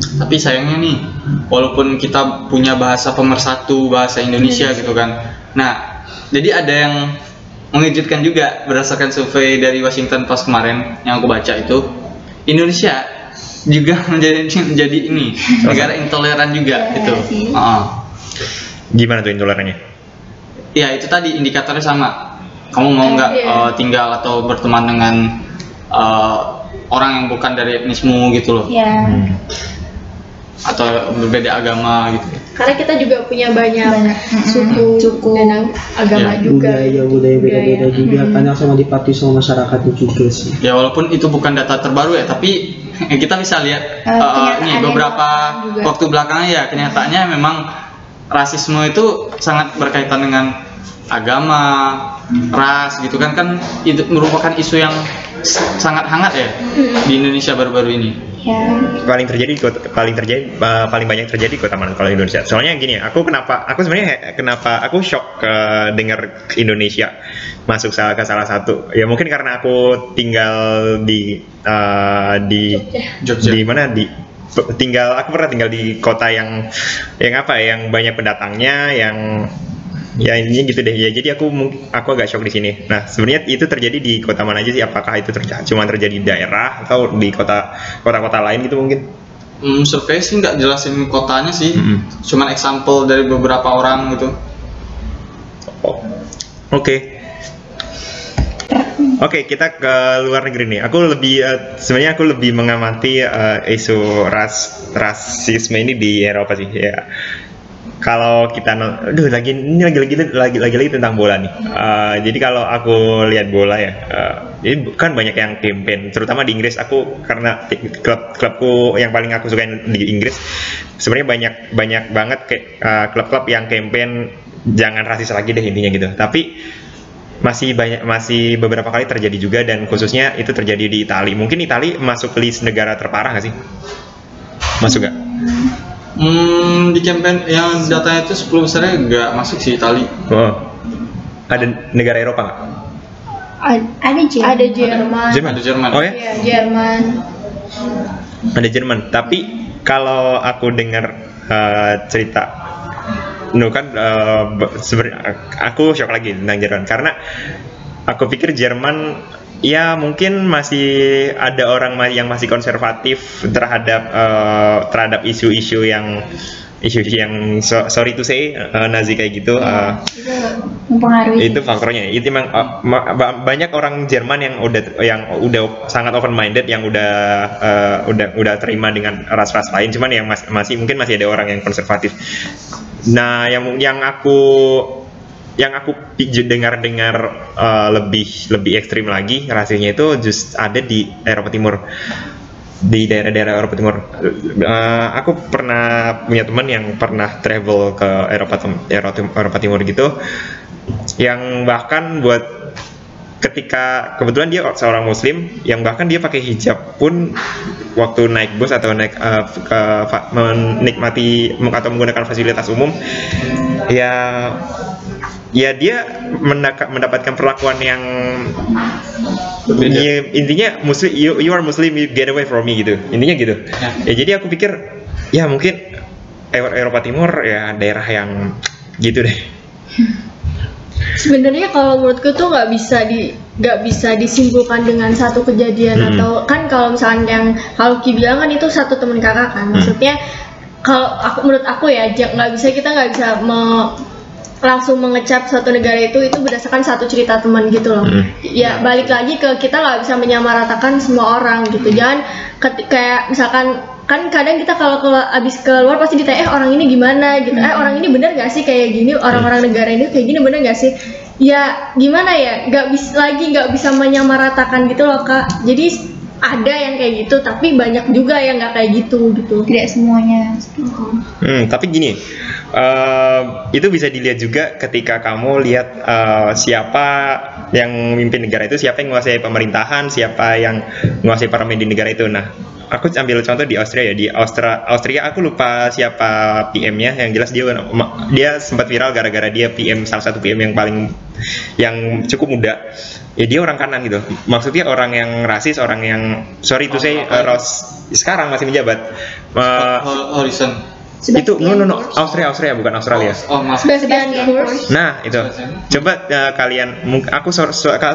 B: Tapi sayangnya nih, walaupun kita punya bahasa pemersatu bahasa Indonesia gitu kan. Nah, jadi ada yang mengejutkan juga berdasarkan survei dari Washington Post kemarin yang aku baca itu, Indonesia juga menjadi menjadi ini negara intoleran juga
E: Iya
B: itu.
E: sih.
B: Heeh.
A: Gimana tuh intolerannya?
B: Ya itu tadi indikatornya sama. Kamu mau nggak
C: Iya.
B: eh, tinggal atau berteman dengan eh, orang yang bukan dari etnismu gitu loh,
E: ya
A: Hmm.
B: Atau berbeda agama gitu.
C: karena kita juga punya banyak,
E: Banyak,
C: suku,
E: suku.
C: dan ag- agama
B: Ya.
C: juga
D: budaya budaya beda-beda
C: Budaya.
D: juga
E: Hmm.
D: kadang sama dipatuhi sama masyarakatnya juga sih
B: Ya walaupun itu bukan data terbaru ya, tapi kita bisa lihat
E: Eh,
B: uh,
E: kenyataan
B: nih beberapa
E: juga.
B: waktu belakangan ya kenyataannya memang rasisme itu sangat berkaitan dengan agama, ras gitu kan kan itu merupakan isu yang sangat hangat ya di Indonesia baru-baru ini.
E: Ya.
A: Paling terjadi kota, paling terjadi uh, paling banyak terjadi di kota mana kalau Indonesia? Soalnya gini aku kenapa aku sebenarnya kenapa aku shock uh, dengar Indonesia masuk salah ke salah satu. Ya mungkin karena aku tinggal di uh, di
B: Jogja.
A: di mana? Di tinggal aku pernah tinggal di kota yang yang apa ya yang banyak pendatangnya yang ya ini gitu deh ya jadi aku aku agak shock di sini nah sebenarnya itu terjadi di kota mana aja sih apakah itu terjadi cuma terjadi di daerah atau di kota kota-kota lain gitu mungkin
B: Hmm, survei sih nggak jelasin kotanya sih,
A: Mm-mm.
B: cuman example dari beberapa orang gitu.
A: Oh, Oke. Oke, kita ke luar negeri nih. Aku lebih eh, sebenarnya aku lebih mengamati eh, isu ras rasisme ini di Eropa sih. Ya. Kalau kita aduh lagi ini lagi lagi lagi lagi lagi tentang bola nih. Eh, jadi kalau aku lihat bola ya, eh, jadi kan banyak yang campaign, terutama di Inggris. Aku karena klub klubku yang paling aku suka di Inggris, sebenarnya banyak banyak banget kayak eh, klub-klub yang campaign jangan rasis lagi deh intinya gitu. Tapi masih banyak masih beberapa kali terjadi juga dan khususnya itu terjadi di Italia. Mungkin Italia masuk list negara terparah nggak sih? Masuk gak?
B: Hmm, di campaign yang datanya itu 10 besarnya nggak masuk sih Itali.
A: Oh. Ada negara Eropa nggak?
C: Ad-
E: Ada Jerman.
C: ada Jerman.
A: Jerman.
B: Ada Jerman.
A: Oh ya?
C: Iya, Jerman.
A: Ada Jerman. Tapi kalau aku dengar eh, cerita No kan eh, be- sebenarnya aku shock lagi tentang Jerman karena aku pikir Jerman ya mungkin masih ada orang yang masih konservatif terhadap eh, terhadap isu-isu yang isu yang so- sorry to say eh, Nazi kayak gitu eh,
E: mempengaruhi.
A: itu faktornya. Itu memang uh, ma- banyak orang Jerman yang udah yang udah sangat open minded yang udah uh, udah udah terima dengan ras-ras lain. Cuman yang mas- masih mungkin masih ada orang yang konservatif. Nah yang yang aku yang aku dengar-dengar uh, lebih lebih ekstrim lagi rasanya itu just ada di Eropa Timur di daerah-daerah Eropa Timur. Eh, aku pernah punya teman yang pernah travel ke Eropa Eropa, Eropa Timur gitu, yang bahkan buat ketika kebetulan dia seorang Muslim, yang bahkan dia pakai hijab pun waktu naik bus atau naik eh, ke menikmati atau menggunakan fasilitas umum, ya ya dia mendapatkan perlakuan yang. Ya, intinya muslim you, you are muslim you get away from me gitu intinya gitu
B: Ya.
A: ya jadi aku pikir ya mungkin Eropa Timur ya daerah yang gitu deh
C: Sebenarnya kalau menurutku tuh nggak bisa di nggak bisa disimpulkan dengan satu kejadian
A: Hmm.
C: atau kan kalau misalnya yang kalau Ki bilang kan itu satu teman kakak kan maksudnya kalau aku menurut aku ya nggak bisa kita nggak bisa me- langsung mengecap suatu negara itu itu berdasarkan satu cerita teman gitu loh.
A: Hmm.
C: ya balik lagi ke kita nggak bisa menyamaratakan semua orang gitu. Jangan keti- kayak misalkan kan kadang kita kalau keluar abis keluar pasti ditanya eh orang ini gimana? gitu. Eh orang ini bener gak sih kayak gini? Orang-orang negara ini kayak gini bener gak sih? Ya gimana ya? Nggak bisa lagi nggak bisa menyamaratakan gitu loh kak. Jadi ada yang kayak gitu tapi banyak juga yang nggak kayak gitu gitu
E: Tidak semuanya.
A: Hmm, tapi gini, eh, itu bisa dilihat juga ketika kamu lihat eh, siapa yang memimpin negara itu, siapa yang menguasai pemerintahan, siapa yang menguasai parlemen di negara itu. Nah, aku ambil contoh di Austria ya, di Austria, Austria aku lupa siapa PM-nya, yang jelas dia dia sempat viral gara-gara dia PM salah satu PM yang paling yang cukup muda. Ya dia orang kanan gitu. Maksudnya orang yang rasis, orang yang sorry to say, eh, ros sekarang masih menjabat. Eh,
B: Ho- Horizon.
A: itu no no no. Austria Austria bukan Australia.
B: Oh, maaf.
C: Sebastian Kurz
A: nah itu. Coba eh, kalian aku so-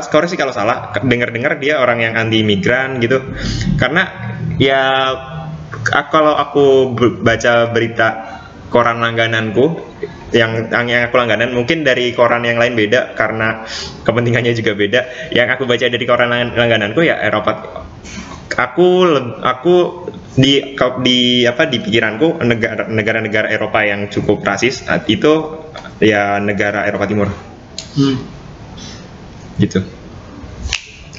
A: koreksi kalau salah. Dengar dengar dia orang yang anti imigran gitu. Karena ya kalau aku baca berita koran langgananku yang yang yang aku langganan mungkin dari koran yang lain beda karena kepentingannya juga beda. Yang aku baca dari koran lang- langgananku ya Eropa aku aku di di apa di pikiranku negara negara-negara Eropa yang cukup rasis eh, itu ya negara Eropa Timur
B: Hmm.
A: gitu.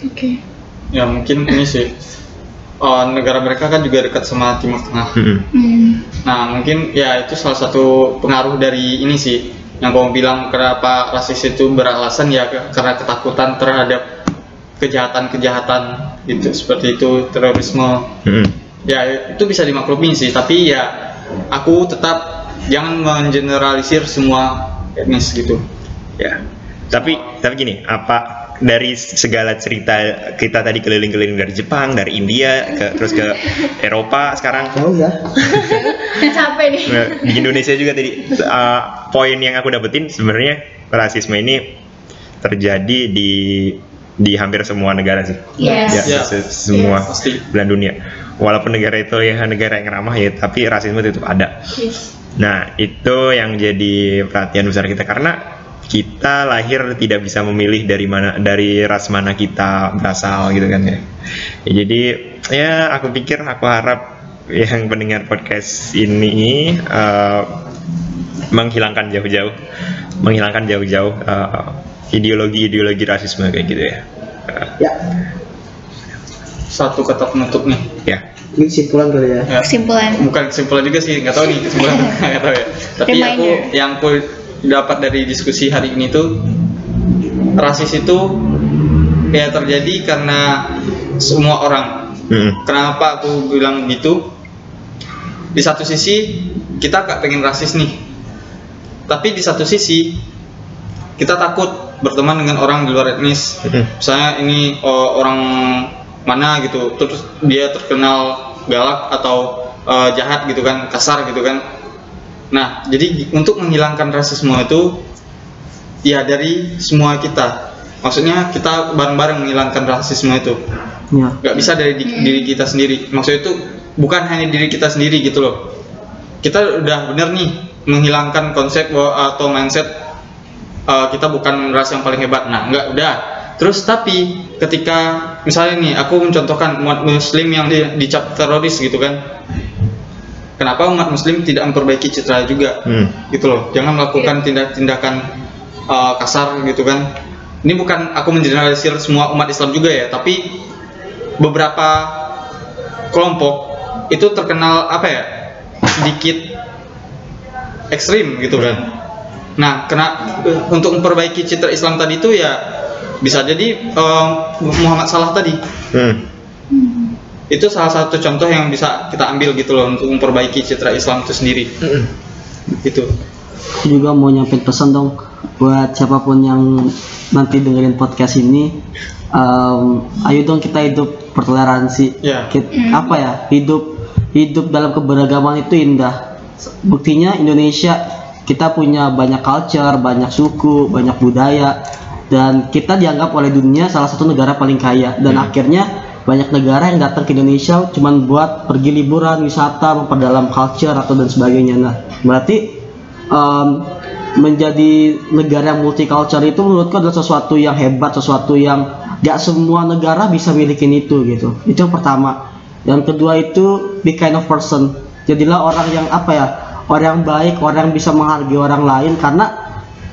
C: oke
B: Ya mungkin ini sih. Oh, negara mereka kan juga dekat sama Timur Tengah.
A: Mm-mm.
E: Hmm.
B: Nah, mungkin ya itu salah satu pengaruh dari ini sih yang kamu bilang kenapa rasis itu beralasan ya karena ketakutan terhadap kejahatan-kejahatan gitu seperti itu terorisme.
A: Mm-mm.
B: Ya itu bisa dimaklumi sih, tapi ya aku tetap jangan mengeneralisir semua etnis gitu.
A: Ya. Tapi tapi gini, apa dari segala cerita kita tadi keliling-keliling dari Jepang, dari India, ke, terus ke Eropa sekarang
D: Oh ya,
C: capek nih
A: Nah, di Indonesia juga tadi uh, poin yang aku dapetin sebenarnya rasisme ini terjadi di di hampir semua negara sih.
E: Yes.
A: Ya, se- semua
B: Pasti.
A: belahan dunia. Walaupun negara itu ya negara yang ramah ya, tapi rasisme itu tetap ada.
C: Yes.
A: Nah, itu yang jadi perhatian besar kita karena kita lahir tidak bisa memilih dari mana dari ras mana kita berasal gitu kan ya. Ya, jadi ya aku pikir aku harap yang pendengar podcast ini eh, menghilangkan jauh-jauh menghilangkan jauh-jauh uh, ideologi-ideologi rasisme kayak gitu ya
D: Ya,
B: Satu kata penutup nih.
A: ya
D: ini kesimpulan kali ya.
B: Ya.
E: Kesimpulan.
B: Bukan kesimpulan juga sih, nggak tahu nih kesimpulan nggak tahu ya. Tapi aku
E: Reminder.
B: yang aku dapat dari diskusi hari ini tuh rasis itu ya terjadi karena semua orang.
A: Mm-mm.
B: Kenapa aku bilang gitu? Di satu sisi kita gak pengen rasis nih, tapi di satu sisi kita takut berteman dengan orang di luar etnis.
A: Mm-mm.
B: Misalnya ini oh, orang mana gitu, terus dia terkenal galak atau eh, jahat gitu kan, kasar gitu kan. Nah, jadi untuk menghilangkan rasisme itu ya dari semua kita. Maksudnya kita bareng-bareng menghilangkan rasisme itu
D: Ya.
B: nggak bisa dari di- diri kita sendiri maksudnya itu bukan hanya diri kita sendiri gitu loh kita udah bener nih menghilangkan konsep bahwa- atau mindset uh, kita bukan ras yang paling hebat. Nah nggak udah. Terus tapi ketika misalnya nih aku mencontohkan umat muslim yang di- dicap teroris gitu kan. Kenapa umat muslim tidak memperbaiki citra juga?
A: Hmm.
B: gitu loh. Jangan melakukan tindak-tindakan uh, kasar gitu kan. Ini bukan aku mengeneralisir semua umat Islam juga ya tapi beberapa kelompok itu terkenal apa ya? Sedikit ekstrim gitu kan nah kena untuk memperbaiki citra Islam tadi itu ya bisa jadi eh, Muhammad Salah tadi
A: Hmm.
B: itu salah satu contoh yang bisa kita ambil gitu loh untuk memperbaiki citra Islam itu sendiri gitu
D: Aku juga mau nyampein pesan dong buat siapa pun yang nanti dengerin podcast ini. em, ayo dong kita hidup bertoleransi.
B: Ya.
D: Kit- apa ya hidup hidup dalam keberagaman itu indah. Buktinya Indonesia kita punya banyak culture, banyak suku, banyak budaya dan kita dianggap oleh dunia salah satu negara paling kaya dan akhirnya banyak negara yang datang ke Indonesia cuman buat pergi liburan, wisata, memperdalam culture atau dan sebagainya. Nah, berarti em, menjadi negara yang multicultural itu menurutku adalah sesuatu yang hebat, sesuatu yang gak semua negara bisa milikin itu gitu. Itu yang pertama. Yang kedua itu be kind of person. Jadilah orang yang apa ya? Orang yang baik, orang yang bisa menghargai orang lain karena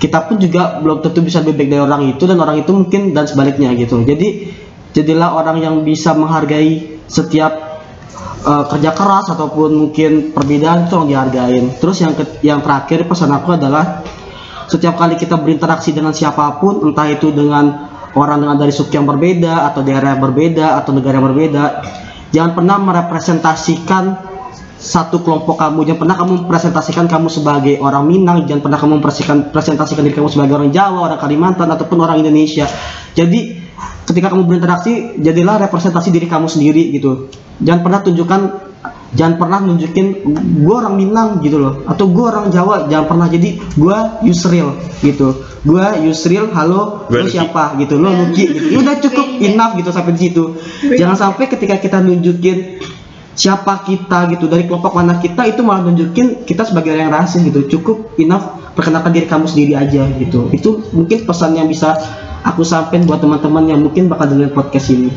D: kita pun juga belum tentu bisa lebih baik dari orang itu dan orang itu mungkin dan sebaliknya gitu. Jadi jadilah orang yang bisa menghargai setiap uh, kerja keras ataupun mungkin perbedaan itu yang dihargain. Terus yang ke- yang terakhir pesan aku adalah setiap kali kita berinteraksi dengan siapa pun, entah itu dengan orang dengan dari suku yang berbeda atau daerah yang berbeda atau negara yang berbeda, jangan pernah merepresentasikan satu kelompok kamu, jangan pernah kamu mempresentasikan kamu sebagai orang Minang, jangan pernah kamu mempresentasikan presentasikan diri kamu sebagai orang Jawa, orang Kalimantan ataupun orang Indonesia. Jadi ketika kamu berinteraksi jadilah representasi diri kamu sendiri gitu. Jangan pernah tunjukkan jangan pernah nunjukin gue orang Minang gitu loh. Atau gue orang Jawa jangan pernah. Jadi gue Yusril gitu. Gue Yusril halo
A: Gua
D: lu siapa? gitu. Lo Lucky gitu. Ya udah cukup enough gitu sampai di situ. Jangan sampai ketika kita nunjukin siapa kita gitu? Dari kelompok mana kita itu malah nunjukin kita sebagai orang yang rasis gitu. Cukup enough perkenalkan diri kamu sendiri aja gitu. Itu mungkin pesan yang bisa aku sampein buat teman-teman yang mungkin bakal dengerin podcast ini.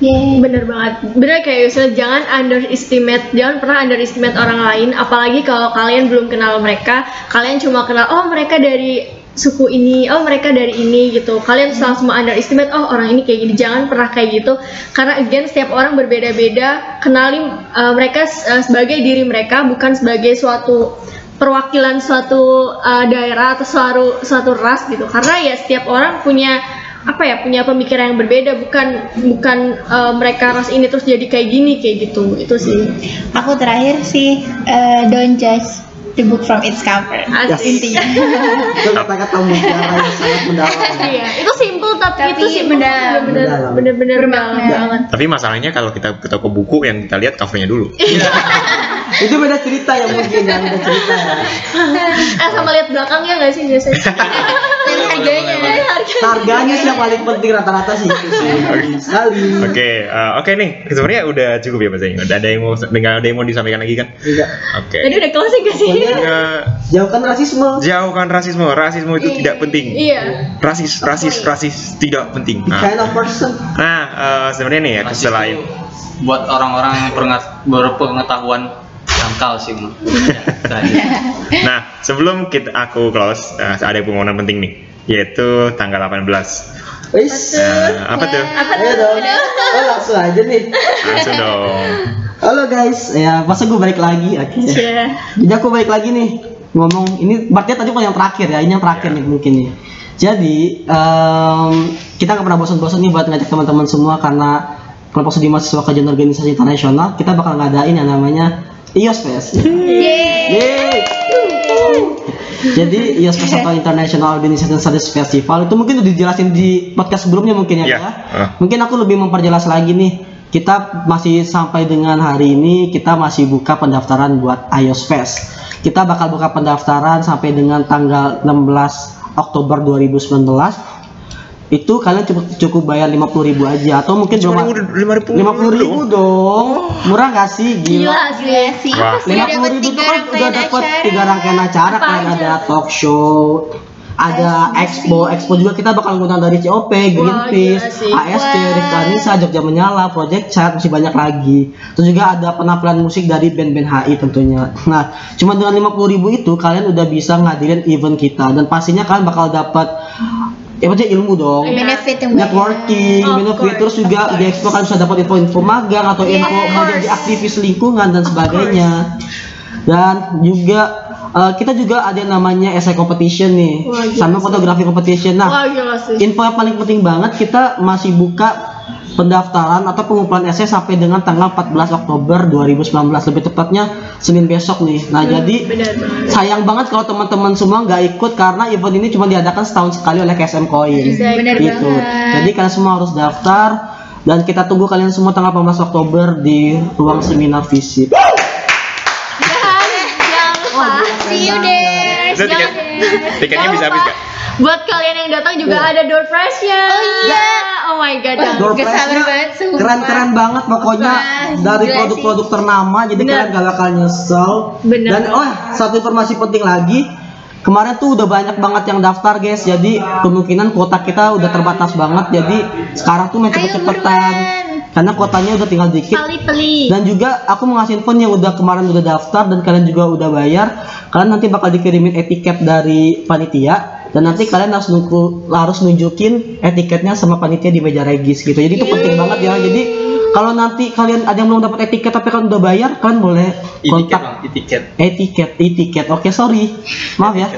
E: Yeay.
C: Bener banget, bener kayak Yusuf, jangan underestimate, jangan pernah underestimate orang lain, apalagi kalau kalian belum kenal mereka, kalian cuma kenal, oh mereka dari suku ini, oh mereka dari ini gitu, kalian langsung underestimate, oh orang ini kayak gini, jangan pernah kayak gitu, karena again setiap orang berbeda-beda, kenali uh, mereka uh, sebagai diri mereka, bukan sebagai suatu perwakilan suatu uh, daerah atau suatu suatu ras gitu, karena ya setiap orang punya apa ya punya pemikiran yang berbeda. Bukan bukan uh, mereka ras ini terus jadi kayak gini kayak gitu. Itu sih.
E: Aku terakhir sih eh, don't judge the book from its cover.
C: Asik.
E: Intinya.
D: itu kata-kata mutiara yang sangat mendalam
C: iya itu simple tapi,
E: Tapi
C: itu bener
E: Bermakna.
C: mendalam banget
A: Tapi masalahnya kalau kita ke toko buku yang kita lihat covernya dulu.
D: itu beda cerita ya mungkin ya beda cerita ya
C: eh sama lihat belakangnya nggak sih biasanya
E: harganya.
C: Harga
D: harganya sih yang paling penting rata-rata sih itu sih Penting sekali
A: Oke, eh, oke nih. Sebenarnya udah cukup ya Mas Aing. Udah ada yang mau nggak ada yang mau disampaikan lagi kan?
D: Enggak.
A: Oke.
C: tadi udah closing gak sih
A: Eh,
D: jauhkan rasisme
A: jauhkan rasisme. Rasisme itu tidak penting.
C: iya
A: Rasis, rasis, rasis tidak penting. Nah,
D: kind of person
A: nah eh, sebenarnya nih ya
B: Rasis
A: selain
B: itu buat orang-orang yang berpengetahuan Tangkal sih.
A: Nah, sebelum kita aku close, eh, ada pengumuman penting nih, yaitu tanggal 18.
D: Wis.
A: Nah, apa tuh?
E: Apa
D: Ayo dong. Oh, langsung aja nih.
A: Langsung dong.
D: Halo guys, ya masa gue balik lagi akhirnya.
C: Iya.
D: Jadi aku balik lagi nih ngomong ini berarti tadi yang terakhir ya, ini yang terakhir nih mungkin nih. Jadi em, kita nggak pernah bosan-bosan nih buat ngajak teman-teman semua karena kelompok studi mahasiswa kajian organisasi internasional kita bakal ngadain yang namanya IOS Fest. Yeay. Jadi IOS Fest atau International Organization Studies Festival itu mungkin udah dijelasin di podcast sebelumnya mungkin ya,
A: Iya.
D: Kak, ya.
A: Ah.
D: Mungkin aku lebih memperjelas lagi nih. Kita masih sampai dengan hari ini kita masih buka pendaftaran buat iOS Fest. Kita bakal buka pendaftaran sampai dengan tanggal 16 Oktober 2019. Itu kalian cukup cukup bayar 50.000 aja atau mungkin
A: Cuma lima ribu,
D: 50 ribu dong. Murah gak sih? Gila.
C: Gila sih.
D: Lima
E: dapat
D: puluh ribu
E: tiga
D: tuh kan udah
E: rangkaian
D: dapat
E: acara.
D: tiga rangkaian acara
C: Apa
D: kan
C: aja?
D: ada talk show, ada expo, expo juga kita bakal ngundang dari COP, Greenpeace. AST. Rifka Anissa, Jogja Menyala, Project Chat, masih banyak lagi. Terus juga ada penampilan musik dari band-band HI tentunya. Nah, cuma dengan 50.000 ribu itu kalian udah bisa ngadirin event kita dan pastinya kalian bakal dapat ya maksudnya ilmu dong
C: Iya.
E: Benefit yang
D: networking,
C: Of
D: benefit terus juga di expo kan bisa dapat info-info magang atau info
E: Yes.
D: mau jadi aktivis lingkungan dan sebagainya. Dan juga eh, kita juga ada yang namanya essay competition nih,
C: Wah,
D: sama
C: sih.
D: fotografi competition. Nah,
C: Wah gila sih.
D: info yang paling penting banget kita masih buka pendaftaran atau pengumpulan essay sampai dengan tanggal 14 Oktober 2019 lebih tepatnya Senin besok nih. Nah, jadi
C: Benar banget.
D: sayang banget kalau teman-teman semua nggak ikut karena event ini cuma diadakan setahun sekali oleh KSM Coin
E: Bener
D: gitu.
E: banget.
D: Jadi kalian semua harus daftar dan kita tunggu kalian semua tanggal 18 Oktober di ruang seminar visit.
C: Jangan lupa.
E: See you there.
A: Tiketnya bisa habis gak?
C: Buat kalian yang datang juga
D: Iya.
C: ada door prize-nya.
E: Oh iya.
C: Oh my god.
E: Wah,
D: Door prize-nya. Keren-keren banget pokoknya
E: Wah,
D: dari produk-produk ternama jadi
C: Bener.
D: kalian gak bakal nyesel.
C: Bener.
D: Dan oh satu informasi penting lagi Kemarin tuh udah banyak banget yang daftar guys, jadi kemungkinan kuota kita udah terbatas banget. Jadi sekarang tuh main cepet-cepetan, karena kuotanya udah tinggal dikit. Dan juga aku mau ngasih info yang udah kemarin udah daftar dan kalian juga udah bayar. Kalian nanti bakal dikirimin etiket dari panitia dan nanti kalian harus nunggu, harus nunjukin etiketnya sama panitia di meja regis gitu. Jadi itu penting banget ya. Jadi kalau nanti kalian ada yang belum dapat etiket tapi kalian udah bayar, kalian boleh kontak
B: bang, itiket.
D: etiket, etiket. Oke, sorry. Maaf ya.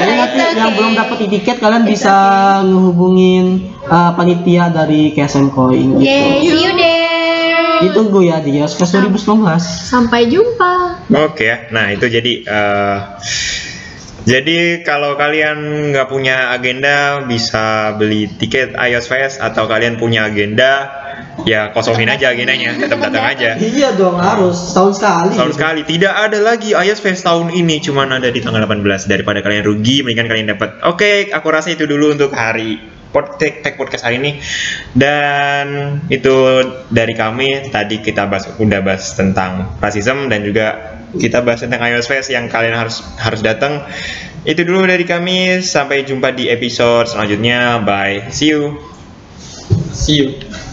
D: Jadi nanti yang belum dapat etiket kalian bisa ngehubungin uh, panitia dari KSM Coin gitu.
E: Yay, see you there.
D: Ditunggu ya di Yoskes 2019.
C: Sampai jumpa.
A: Oke ya. Nah itu jadi eh, jadi kalau kalian nggak punya agenda bisa beli tiket iOS Fest atau kalian punya agenda ya kosongin aja agendanya tetap datang aja.
D: Iya dong harus setahun sekali.
A: Tahun
D: gitu.
A: sekali tidak ada lagi iOS Fest tahun ini cuman ada di tanggal 18 daripada kalian rugi mendingan kalian dapat. Oke, aku rasa itu dulu untuk hari tech, tech podcast hari ini dan itu dari kami tadi kita bahas udah bahas tentang rasisme dan juga kita bahas tentang iOS Fest yang kalian harus harus datang. Itu dulu dari kami sampai jumpa di episode selanjutnya. Bye. See you.
B: See you.